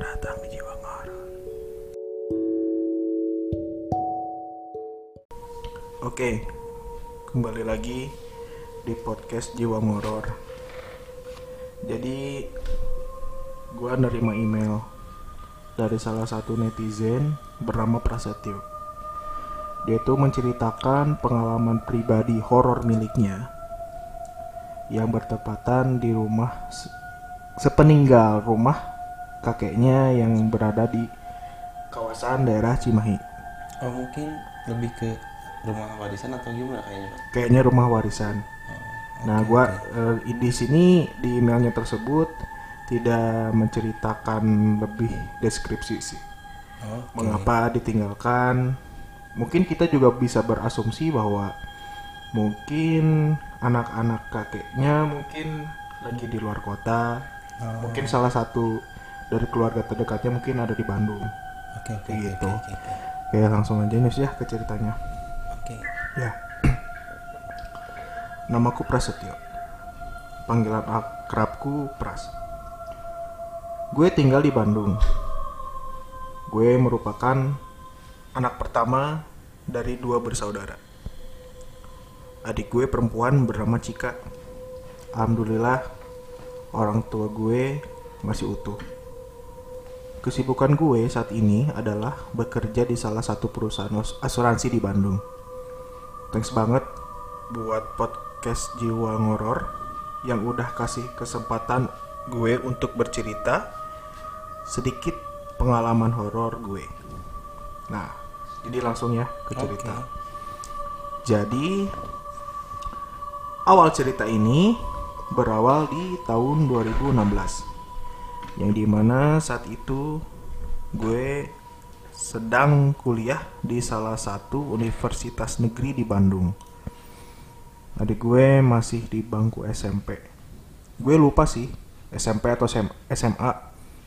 datang di Jiwa Ngoror. Oke, kembali lagi di podcast Jiwa Ngoror. Jadi, gua nerima email dari salah satu netizen bernama Prasetyo. Dia itu menceritakan pengalaman pribadi horor miliknya yang bertepatan di rumah se- sepeninggal rumah kakeknya yang berada di kawasan daerah Cimahi. Oh mungkin lebih ke rumah warisan atau gimana kayaknya? Kayaknya rumah warisan. Nah, gua eh, di sini di emailnya tersebut tidak menceritakan lebih deskripsi sih. Oh, Mengapa ditinggalkan? Mungkin kita juga bisa berasumsi bahwa mungkin anak-anak kakeknya mungkin lagi di luar kota. Oh. Mungkin salah satu dari keluarga terdekatnya mungkin ada di Bandung. Oke oke Kayak oke gitu. oke oke. Oke, langsung aja Nus ya ke ceritanya. Oke. Ya. Namaku Prasetyo. Panggilan akrabku Pras. Gue tinggal di Bandung. Gue merupakan anak pertama dari dua bersaudara. Adik gue perempuan bernama Cika. Alhamdulillah orang tua gue masih utuh. Kesibukan gue saat ini adalah bekerja di salah satu perusahaan as- asuransi di Bandung. Thanks banget buat podcast Jiwa Ngoror yang udah kasih kesempatan gue untuk bercerita sedikit pengalaman horor gue. Nah, jadi langsung ya ke cerita. Oke. Jadi awal cerita ini berawal di tahun 2016 yang di mana saat itu gue sedang kuliah di salah satu universitas negeri di Bandung. Adik gue masih di bangku SMP. Gue lupa sih SMP atau SM SMA.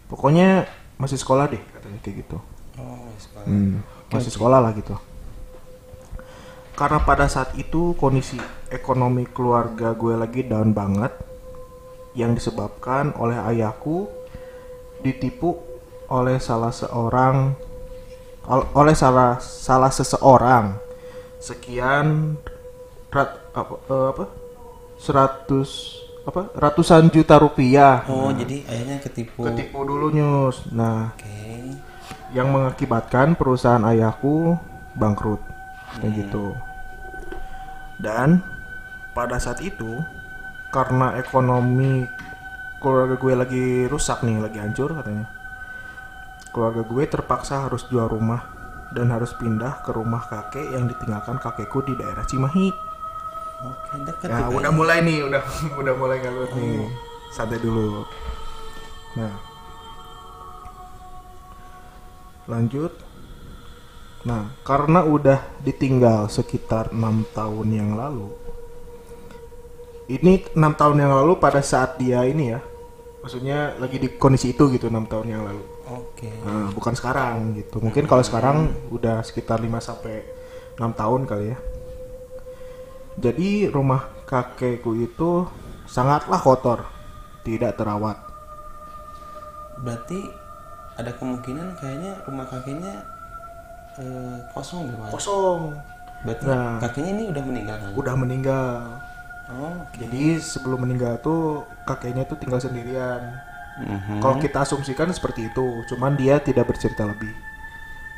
Pokoknya masih sekolah deh katanya kayak gitu. Oh sekolah. Hmm, masih sekolah lah gitu. Karena pada saat itu kondisi ekonomi keluarga gue lagi down banget yang disebabkan oleh ayahku ditipu oleh salah seorang ol- oleh salah salah seseorang. Sekian rat, apa, eh, apa? 100 apa? Ratusan juta rupiah. Oh jadi ayahnya ketipu. ketipu dulu nyus. Nah Oke. yang mengakibatkan perusahaan ayahku bangkrut. Kayak gitu. Dan pada saat itu karena ekonomi keluarga gue lagi rusak nih, lagi hancur katanya. Keluarga gue terpaksa harus jual rumah dan harus pindah ke rumah kakek yang ditinggalkan kakekku di daerah Cimahi. Oke dekat Ya, juga udah mulai nih, udah udah mulai ngalut nih. Santai dulu. Nah. Lanjut. Nah, karena udah ditinggal sekitar enam tahun yang lalu. Ini enam tahun yang lalu pada saat dia ini ya. Maksudnya lagi di kondisi itu gitu enam tahun yang lalu. Oke. Nah, bukan sekarang gitu. Mungkin kalau sekarang udah sekitar 5 sampai 6 tahun kali ya. Jadi rumah kakekku itu sangatlah kotor, tidak terawat. Berarti ada kemungkinan kayaknya rumah kakeknya eh, kosong Pak. Kosong. Berarti Nah. kakeknya ini udah meninggal kan? Udah meninggal. Oh. Jadi sebelum meninggal tuh kakeknya tuh tinggal sendirian. Mhm. Kalau kita asumsikan seperti itu, cuman dia tidak bercerita lebih.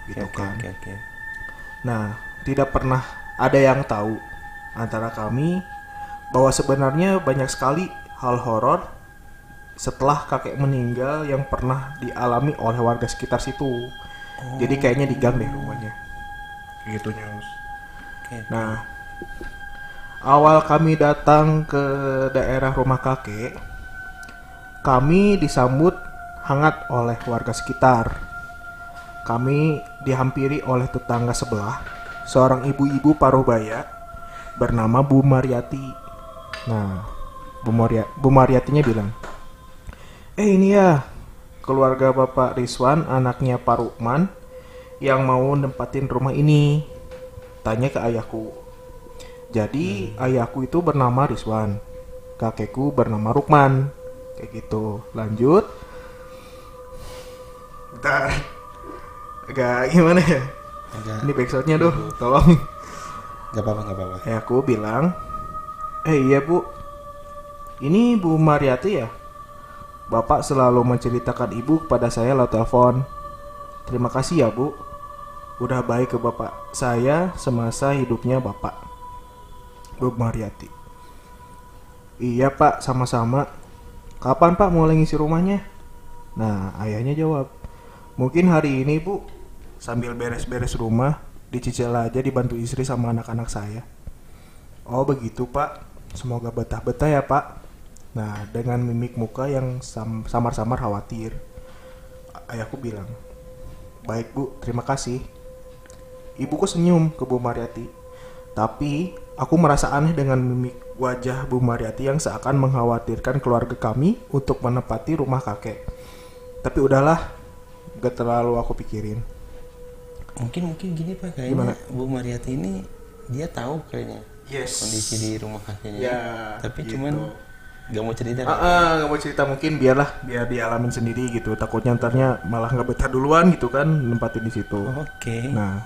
Gitu Oke kan. oke oke. Nah, tidak pernah ada yang tahu antara kami bahwa sebenarnya banyak sekali hal horor setelah kakek meninggal yang pernah dialami oleh warga sekitar situ. Jadi kayaknya digang deh rumahnya. Gitu nyus. Oke. Nah, awal kami datang ke daerah rumah kakek, kami disambut hangat oleh warga sekitar. Kami dihampiri oleh tetangga sebelah, seorang ibu-ibu paruh baya bernama Bu Mariati. Nah, Bu, Maria, Bu Mariatinya bilang, Eh ini ya, keluarga Bapak Rizwan, anaknya Pak Rukman, yang mau nempatin rumah ini. Tanya ke ayahku. Jadi ayahku itu bernama Rizwan, kakekku bernama Rukman. Kayak gitu. Lanjut. Bentar. Agak gimana ya? Agak Ini backsoundnya tuh, tolong. nggak apa-apa nggak apa-apa. Ya aku bilang, eh iya bu, ini Bu Mariati ya? Bapak selalu menceritakan ibu kepada saya lewat telepon. Terima kasih ya bu, udah baik ke bapak saya semasa hidupnya bapak. Bu Mariati. Iya pak, sama-sama. Kapan pak mulai ngisi rumahnya? Nah, ayahnya jawab, mungkin hari ini bu, sambil beres-beres rumah, dicicil aja dibantu istri sama anak-anak saya. Oh begitu pak, semoga betah-betah ya pak. Nah dengan mimik muka yang sam- samar-samar khawatir, ayahku bilang, baik bu, terima kasih. Ibuku senyum ke Bu Mariati, tapi aku merasa aneh dengan mimik wajah Bu Mariati yang seakan mengkhawatirkan keluarga kami untuk menempati rumah kakek. Tapi udahlah, gak terlalu aku pikirin. Mungkin mungkin gini pak kayaknya Gimana? Bu Mariati ini dia tahu kayaknya Yes. kondisi di rumah kakeknya. Ya, Tapi gitu. cuman nggak mau cerita. Ah, ah, nggak mau cerita mungkin biarlah biar dialamin sendiri gitu. Takutnya ntarnya malah nggak betah duluan gitu kan nempatin di situ. Oke. Nah,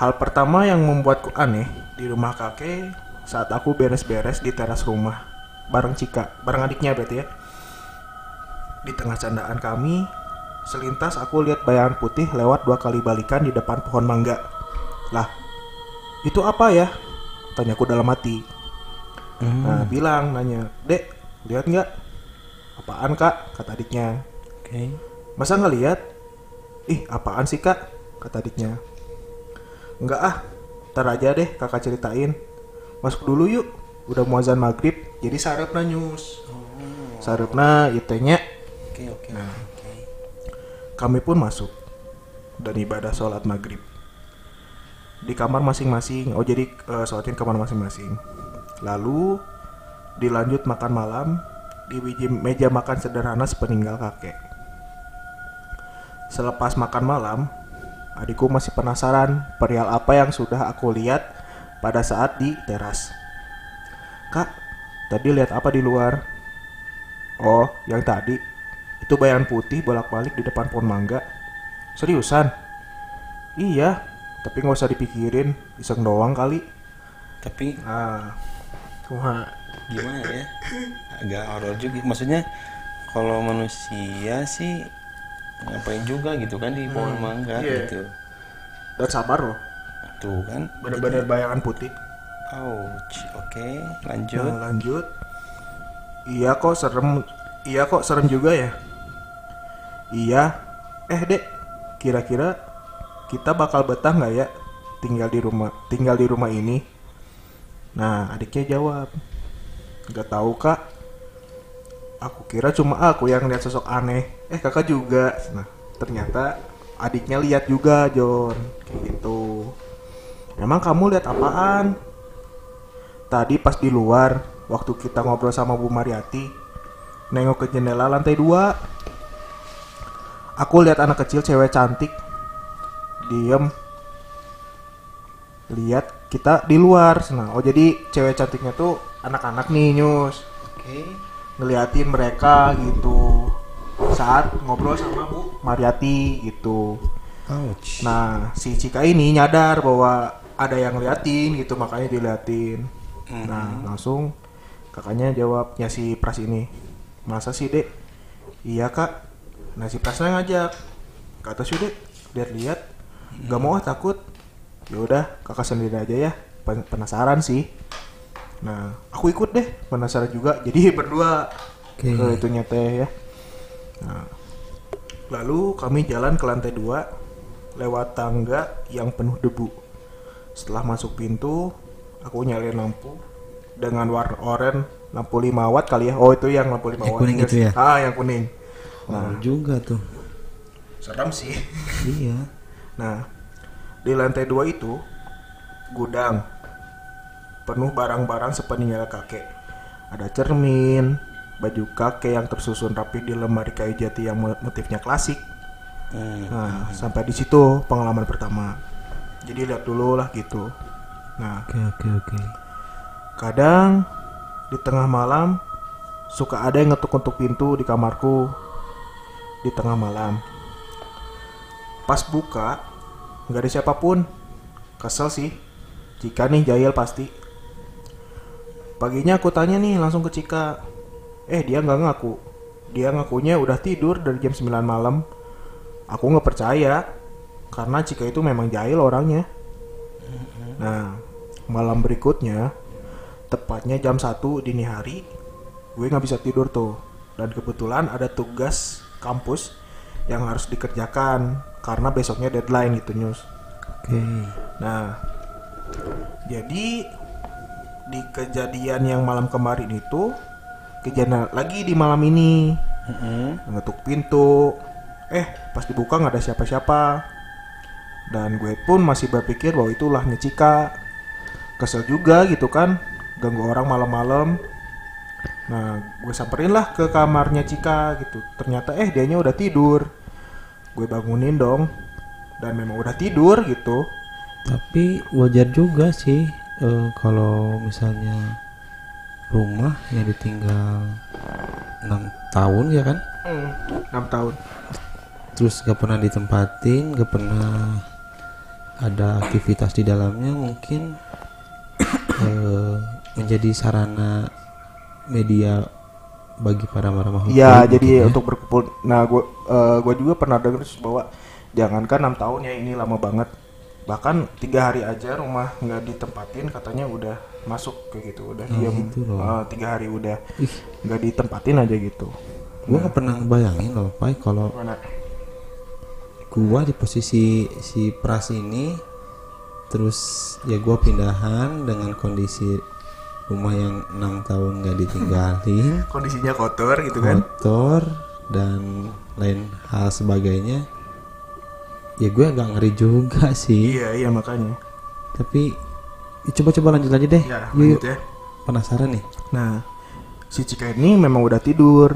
hal pertama yang membuatku aneh di rumah kakek saat aku beres-beres di teras rumah bareng Cika, bareng adiknya berarti ya. Di tengah candaan kami, selintas aku lihat bayangan putih lewat dua kali balikan di depan pohon mangga. Lah, itu apa ya? Tanyaku dalam hati. Hmm, Nah, bilang nanya, "Dek, lihat nggak?" "Apaan, Kak?" kata adiknya. Oke. "Masa nggak lihat?" "Ih, apaan sih, Kak?" kata adiknya. "Enggak ah, ntar aja deh kakak ceritain. Masuk dulu yuk, udah mau azan maghrib, jadi sarepna nyus." Oh. Sarepna itenya Oke oke Nah. oke. kami pun masuk dan ibadah sholat maghrib di kamar masing-masing. Oh jadi eh, sholatin kamar masing-masing. Lalu dilanjut makan malam di meja makan sederhana sepeninggal kakek. Selepas makan malam, adikku masih penasaran perihal apa yang sudah aku lihat pada saat di teras. Kak, tadi lihat apa di luar? Oh, yang tadi itu bayangan putih bolak-balik di depan pohon mangga. Seriusan? Iya, tapi nggak usah dipikirin, iseng doang kali. Tapi Ah, kumaha? gimana ya? Agak horor juga. Maksudnya kalau manusia sih ngapain juga gitu kan di pohon mangga iya. gitu. Dan sabar loh, Tuh kan. bener-bener bayangan putih. Ouch. Oke, lanjut. Nah, lanjut. Iya kok serem. Iya kok serem juga ya. Iya. Eh dek, kira-kira kita bakal betah nggak ya tinggal di rumah tinggal di rumah ini? Nah adiknya jawab, nggak tahu kak. Aku kira cuma aku yang lihat sosok aneh. Eh kakak juga. Nah ternyata adiknya lihat juga John kayak gitu. Emang kamu lihat apaan? Tadi pas di luar, waktu kita ngobrol sama Bu Mariati, nengok ke jendela lantai dua. Aku lihat anak kecil cewek cantik, diem, lihat kita di luar. Nah, oh jadi cewek cantiknya tuh anak-anak nih nyus, Oke. Ngeliatin mereka gitu saat ngobrol sama Bu Mariati gitu. Ouch. Nah, si Cika ini nyadar bahwa ada yang ngeliatin gitu, makanya diliatin. Nah, langsung kakaknya jawabnya si Pras ini. Masa sih, Dek? Iya, Kak. Nah, si Prasnya ngajak. Kata sih, Dek, lihat-lihat. Gak mau ah, takut. Ya udah, kakak sendiri aja ya. Pen- Penasaran sih. Nah, aku ikut deh, penasaran juga. Jadi berdua Oke. ke itunya teh ya. Nah, lalu kami jalan ke lantai dua lewat tangga yang penuh debu. Setelah masuk pintu, aku nyalain lampu dengan warna oranye lampu 5 watt kali ya. Oh, itu yang lampu 5 Yang watt. kuning itu ya? Ah, yang kuning. Horor juga tuh. Serem sih. Iya. Nah, di lantai dua itu gudang penuh barang-barang sepeninggal kakek. Ada cermin, baju kakek yang tersusun rapi di lemari kayu jati yang mo- motifnya klasik. Hmm. Nah, sampai di situ pengalaman pertama. Jadi lihat dulu lah gitu. Nah, Oke oke oke. kadang di tengah malam suka ada yang ngetuk-ngetuk pintu di kamarku di tengah malam. Pas buka, nggak ada siapa pun. Kesel sih. Cika nih jahil pasti. Paginya aku tanya nih langsung ke Cika. Eh dia nggak ngaku. Dia ngakunya udah tidur dari jam 9 malam. Aku nggak percaya. Karena Cika itu memang jahil orangnya. Nah, malam berikutnya, tepatnya jam 1 dini hari, gue nggak bisa tidur tuh. Dan kebetulan ada tugas kampus yang harus dikerjakan karena besoknya deadline gitu news. Oke. Nah, jadi di kejadian yang malam kemarin itu kejadian lagi di malam ini ngetuk pintu. Eh, pas dibuka nggak ada siapa-siapa. Dan gue pun masih berpikir bahwa itulah Cika. Kesel juga gitu kan, ganggu orang malam-malam. Nah, gue samperin lah ke kamarnya Cika gitu. Ternyata eh dianya udah tidur. Gue bangunin dong. Dan memang udah tidur gitu. Tapi wajar juga sih eh, kalau misalnya rumah yang ditinggal enam tahun ya kan, Hmm, 6 tahun. terus gak pernah ditempatin, gak pernah ada aktivitas di dalamnya, mungkin eh, menjadi sarana media bagi para para. Iya, hidup jadi mungkin ya. untuk berkumpul. Nah, gue gue juga pernah dengar bahwa jangankan enam tahun ya ini lama banget. Bahkan tiga hari aja rumah nggak ditempatin katanya udah masuk kayak gitu, udah diam. gitu loh. Eh, tiga hari udah nggak ditempatin aja gitu. gua gak pernah ngebayangin loh, Pai, kalau gua di posisi si pras ini terus ya gua pindahan dengan kondisi rumah yang enam tahun gak ditinggalin Kondisinya kotor gitu kan? kotor dan lain hal sebagainya ya gue agak ngeri juga sih Iya, iya makanya. tapi ya coba-coba lanjut lagi deh Ya, lanjut ya. penasaran nih Nah, si Cika ini memang udah tidur.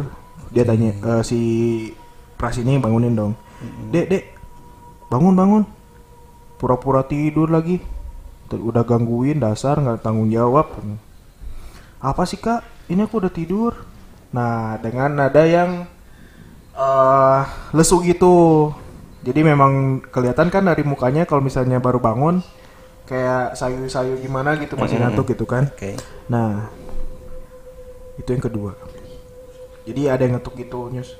Dia tanya eh, si Pras ini bangunin dong. Dek, dek, bangun bangun. Pura-pura tidur lagi. Udah gangguin dasar nggak tanggung jawab. Apa sih kak? Ini aku udah tidur. Nah, dengan nada yang eh lesu gitu. Jadi memang kelihatan kan dari mukanya kalau misalnya baru bangun kayak sayu-sayu gimana gitu masih ngantuk gitu kan. oke Nah, itu yang kedua. Jadi ada yang ngetuk gitu news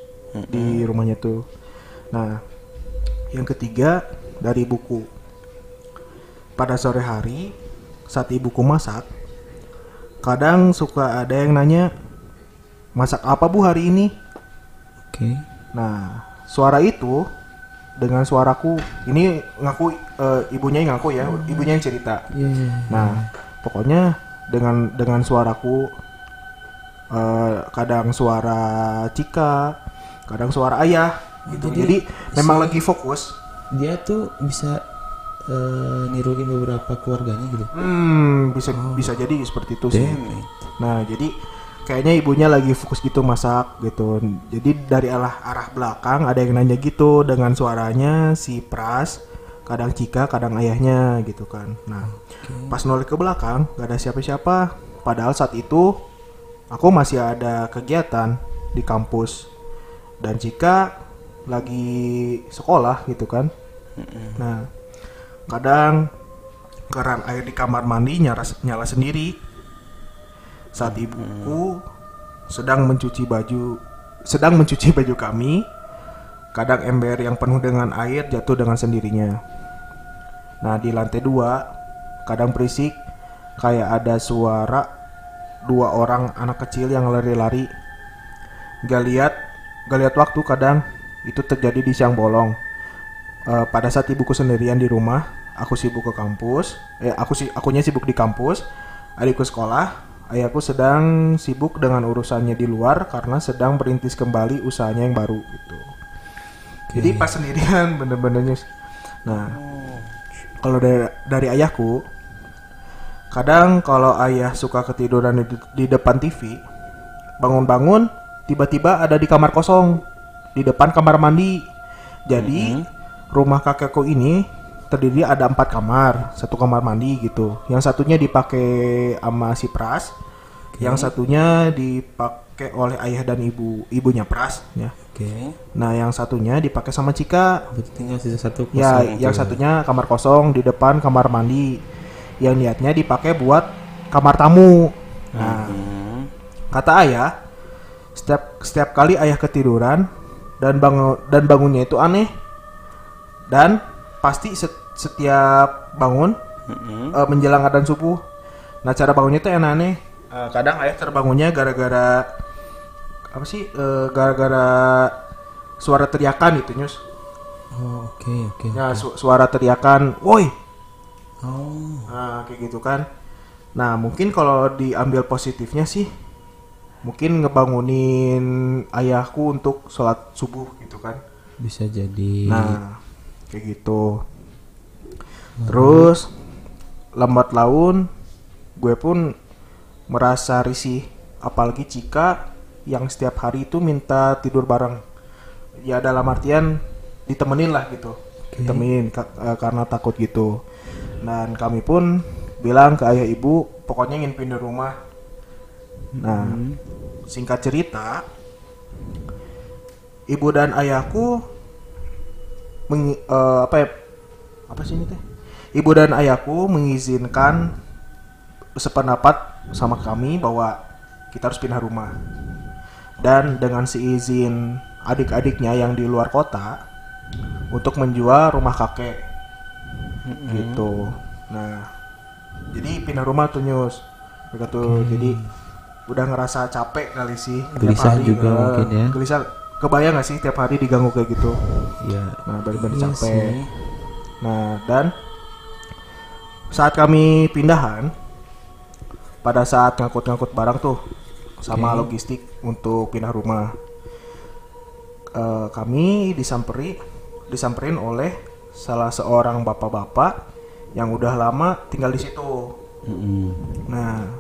di rumahnya tuh. Nah, yang ketiga dari buku. Pada sore hari saat ibuku masak, kadang suka ada yang nanya, masak apa bu hari ini? oke Nah, suara itu dengan suaraku, ini ngaku eh, ibunya yang ngaku ya, ibunya yang cerita. Iya, iya, iya. Nah, pokoknya dengan dengan suaraku eh, kadang suara Cika, kadang suara ayah gitu. Jadi, Jadi, memang lagi fokus. dia tuh bisa eh, niruin beberapa keluarganya gitu Hmm, bisa bisa jadi seperti itu sih. Damn it. Nah, jadi kayaknya ibunya lagi fokus gitu masak gitu. Jadi dari arah arah belakang ada yang nanya gitu dengan suaranya si Pras, kadang Cika, kadang ayahnya gitu kan. Nah, pas noleh ke belakang gak ada siapa-siapa. Padahal saat itu aku masih ada kegiatan di kampus dan Cika lagi sekolah gitu kan. Nah, kadang keran air di kamar mandi nyala, nyala sendiri saat ibuku sedang mencuci baju sedang mencuci baju kami kadang ember yang penuh dengan air jatuh dengan sendirinya nah di lantai dua kadang berisik kayak ada suara dua orang anak kecil yang lari-lari gak lihat gak lihat waktu kadang itu terjadi di siang bolong Eh, pada saat ibuku sendirian di rumah, aku sibuk ke kampus. Eh, aku sih, akunya sibuk di kampus. Adikku sekolah. Ayahku sedang sibuk dengan urusannya di luar karena sedang berintis kembali usahanya yang baru gitu. Jadi pas sendirian bener-bener nyus. Nah, kalau dari, dari ayahku, kadang kalau ayah suka ketiduran di, di depan TV, bangun-bangun tiba-tiba ada di kamar kosong di depan kamar mandi. Jadi rumah kakekku ini terdiri ada empat kamar, satu kamar mandi gitu. Yang satunya dipakai sama si Pras, yang satunya dipak dipakai oleh ayah dan ibu ibunya Pras ya. Oke. Nah, yang satunya dipakai sama Cika. Tinggal sisa satu kosong Ya, itu yang satunya kamar kosong di depan kamar mandi. Yang niatnya dipakai buat kamar tamu. Nah, Hmm. kata ayah, setiap setiap kali ayah ketiduran dan bangun dan bangunnya itu aneh. Dan pasti set- setiap bangun Mm-mm. eh, menjelang adzan subuh. Nah, cara bangunnya itu aneh-aneh. Eh, kadang ayah terbangunnya gara-gara apa sih? Eh, gara-gara suara teriakan itu, Nyus. Oh, oke oke. Ya, su- suara teriakan, "Woi, Oh. Nah, kayak gitu kan. Nah, mungkin kalau diambil positifnya sih mungkin ngebangunin ayahku untuk sholat subuh gitu kan. Bisa jadi Nah, kayak gitu. Terus lambat laun gue pun merasa risih apalagi Cika yang setiap hari itu minta tidur bareng. Ya dalam artian ditemenin lah gitu. Ditemenin ka- eh, karena takut gitu. Dan kami pun bilang ke ayah ibu pokoknya ingin pindah rumah. Nah, singkat cerita ibu dan ayahku mengi- eh, apa ya apa sih ini teh ibu dan ayahku mengizinkan sependapat sama kami bahwa kita harus pindah rumah. Dan dengan seizin adik-adiknya yang di luar kota untuk menjual rumah kakek. Gitu. Nah jadi pindah rumah tuh nyus. Mereka tuh jadi udah ngerasa capek kali sih. Gelisah hari, juga eh, mungkin ya. gelisah. Kebayang gak sih tiap hari diganggu kayak gitu? Ya. Nah, benar-benar Iya capek. sih. Nah, dan saat kami pindahan, pada saat ngangkut-ngangkut barang tuh, sama logistik untuk pindah rumah, eh, kami disamperi, disamperin oleh salah seorang bapak-bapak yang udah lama tinggal di situ. Mm-mm. Nah,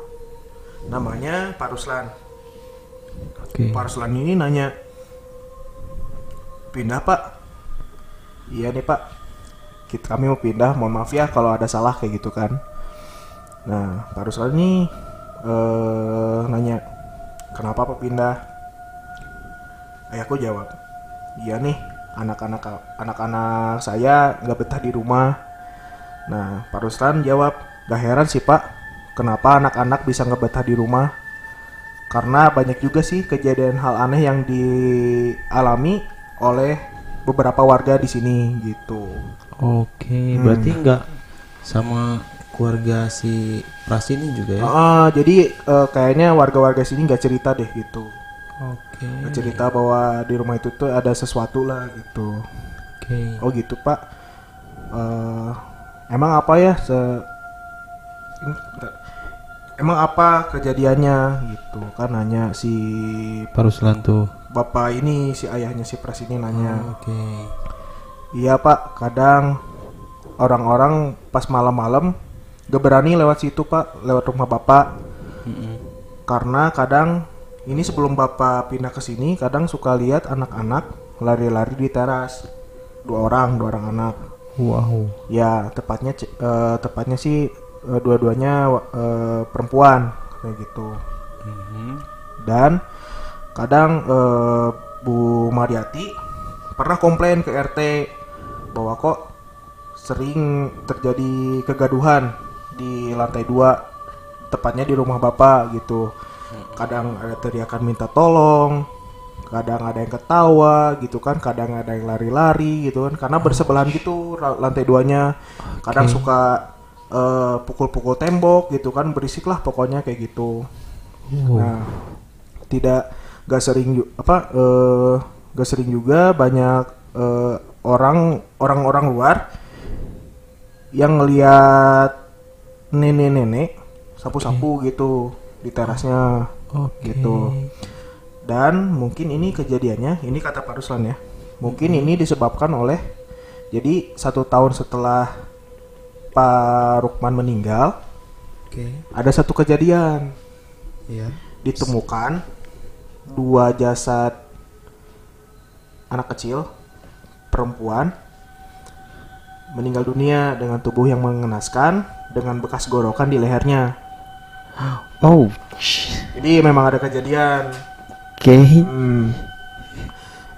namanya Pak Ruslan. Oke. Pak Ruslan ini nanya, pindah Pak? Iya nih Pak, kita kami mau pindah. Mohon maaf ya kalau ada salah kayak gitu kan. Nah, Pak Ruslan ini eh, nanya, kenapa Pak pindah? Ayahku jawab, iya nih, anak-anak anak-anak saya nggak betah di rumah. Nah, Pak Ruslan jawab, gak heran sih Pak, kenapa anak-anak bisa nggak betah di rumah? karena banyak juga sih kejadian hal aneh yang dialami oleh beberapa warga di sini gitu. Oke, Hmm. berarti nggak sama keluarga si Pras ini juga ya? Ah, jadi eh, kayaknya warga-warga sini nggak cerita deh gitu. Oke. Nggak cerita bahwa di rumah itu tuh ada sesuatu lah gitu. Oke. Oh gitu pak. Eh, emang apa ya se. Emang apa kejadiannya gitu kan nanya si Pak Ruslan tuh. bapak ini si ayahnya si pres ini nanya. Oke. Iya pak, kadang orang-orang pas malam-malam gak berani lewat situ pak, lewat rumah bapak. Mm-mm. Karena kadang ini sebelum bapak pindah ke sini, kadang suka lihat anak-anak lari-lari di teras. Dua orang, dua orang anak. Wow. Ya tepatnya eh, tepatnya sih eh, dua-duanya eh, perempuan kayak gitu. Mhm. Dan kadang eh, Bu Mariati pernah komplain ke RT bahwa kok sering terjadi kegaduhan di lantai dua, tepatnya di rumah bapak gitu. Kadang ada teriakan minta tolong, kadang ada yang ketawa gitu kan, kadang ada yang lari-lari gitu kan, karena bersebelahan gitu la- lantai duanya. Kadang Oke. suka eh, pukul-pukul tembok gitu kan, berisik lah pokoknya kayak gitu. Nah, tidak gak sering apa eh gak sering juga banyak eh, orang orang-orang luar yang ngelihat nenek-nenek sapu-sapu gitu di terasnya Oke. gitu. Dan mungkin ini kejadiannya, ini kata Pak Ruslan ya. Mungkin ini disebabkan oleh jadi satu tahun setelah Pak Rukman meninggal, Oke. ada satu kejadian Iya. ditemukan dua jasad anak kecil perempuan meninggal dunia dengan tubuh yang mengenaskan dengan bekas gorokan di lehernya. Oh. Jadi memang ada kejadian Oke. Hmm.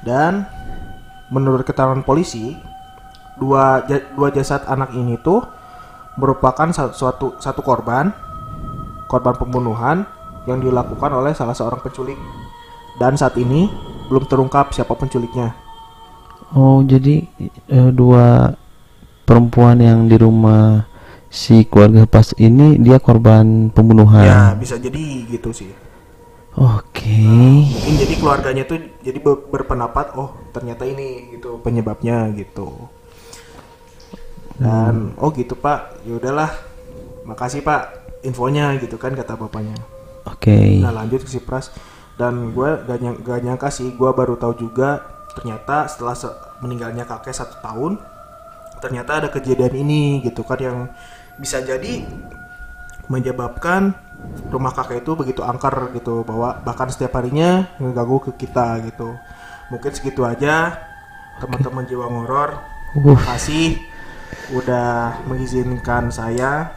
Dan menurut keterangan polisi, dua dua jasad anak ini tuh merupakan suatu satu korban korban pembunuhan yang dilakukan oleh salah seorang penculik. Dan saat ini belum terungkap siapa penculiknya. Oh, jadi eh, dua perempuan yang di rumah si keluarga pas ini dia korban Ya, pembunuhan. bisa jadi gitu sih. Oke. Mungkin jadi keluarganya tuh jadi be- berpendapat, oh ternyata ini gitu penyebabnya gitu. Dan oh gitu Pak, ya udahlah. Makasih Pak infonya gitu kan kata bapaknya. Oke. Nah lanjut ke si Pras dan gue gak, nyang- gak nyangka sih gue baru tahu juga ternyata setelah se- meninggalnya kakek satu tahun ternyata ada kejadian ini gitu kan yang bisa jadi menyebabkan rumah kakek itu begitu angker gitu bahwa bahkan setiap harinya ngeganggu ke kita gitu mungkin segitu aja teman-teman jiwa ngoror Uh. kasih udah mengizinkan saya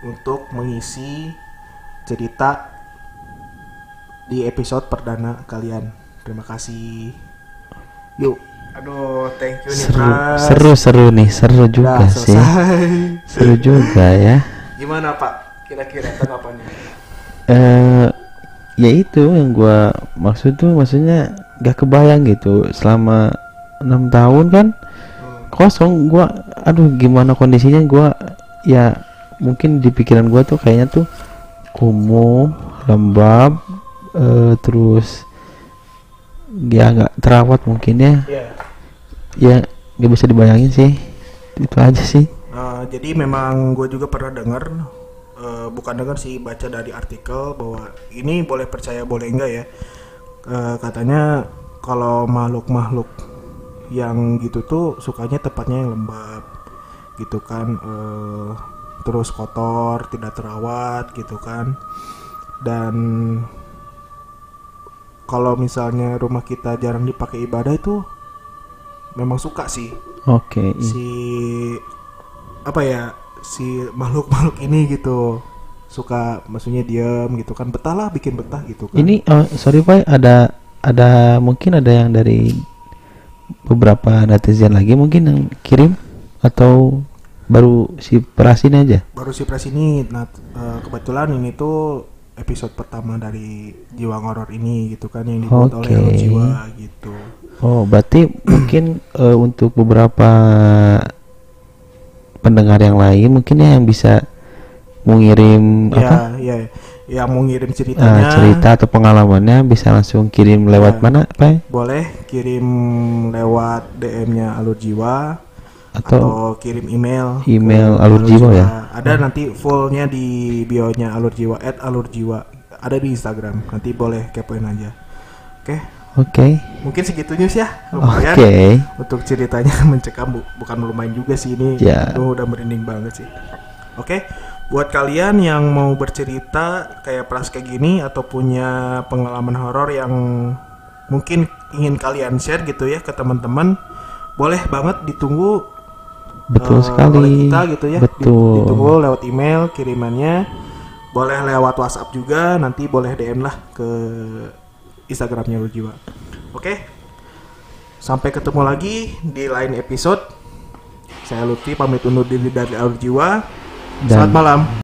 untuk mengisi cerita di episode perdana kalian. Terima kasih. Yuk. Aduh, thank you nih, Seru, Pras. seru, seru nih, seru juga Udah sih. Seru juga ya. Gimana, Pak? Kira-kira tanggapannya? Eh, ya itu yang gua maksud tuh, maksudnya gak kebayang gitu selama enam tahun kan kosong gua aduh gimana kondisinya gua ya mungkin di pikiran gua tuh kayaknya tuh kumuh lembab eh, terus ya nggak terawat mungkin ya Iya. Ya nggak bisa dibayangin sih itu aja sih Eh, jadi memang gue juga pernah dengar, eh, bukan dengar sih baca dari artikel bahwa ini boleh percaya boleh enggak ya. Eh, katanya kalau makhluk-makhluk yang gitu tuh sukanya tempatnya yang lembab, gitu kan. eh, terus kotor, tidak terawat, gitu kan. Dan kalau misalnya rumah kita jarang dipakai ibadah itu memang suka sih. Oke i- si apa ya si makhluk-makhluk ini gitu. Suka maksudnya diam gitu kan betah lah bikin betah gitu kan. Ini eh, sorry Pak, ada ada mungkin ada yang dari beberapa netizen lagi mungkin yang kirim? Atau baru si Pras ini aja. baru si pres ini nah eh, kebetulan ini tuh episode pertama dari jiwa ngoror ini gitu kan yang dibuat oleh Oke. Halo jiwa gitu Oh, berarti mungkin eh, untuk beberapa pendengar yang lain mungkin ya yang bisa mengirim apa? ya ya. Yang mau ngirim eh, ceritanya. cerita atau pengalamannya bisa langsung kirim lewat Ya. mana Pak? boleh kirim lewat DM-nya Alur Jiwa Atau, atau kirim email email ke Alur Jiwa ya? ada nanti fullnya di bio nya Alur Jiwa at Alur Jiwa. Ada di Instagram nanti boleh kepoin aja. Oke Oke. mungkin segitunya sih ya Oke. lumayan untuk ceritanya mencekam bu- bukan lumayan juga sih ini Ya. Aduh, udah merinding banget sih oke buat kalian yang mau bercerita kayak pras kayak gini atau punya pengalaman horor yang mungkin ingin kalian share gitu ya ke teman-teman boleh banget ditunggu Betul eh, sekali. oleh kita gitu ya Betul. ditunggu lewat email kirimannya boleh lewat WhatsApp juga nanti boleh DM lah ke Instagramnya lu jiwa oke. Sampai ketemu lagi di lain episode. Saya Lutfi pamit undur diri dari Alur Jiwa Dan- selamat malam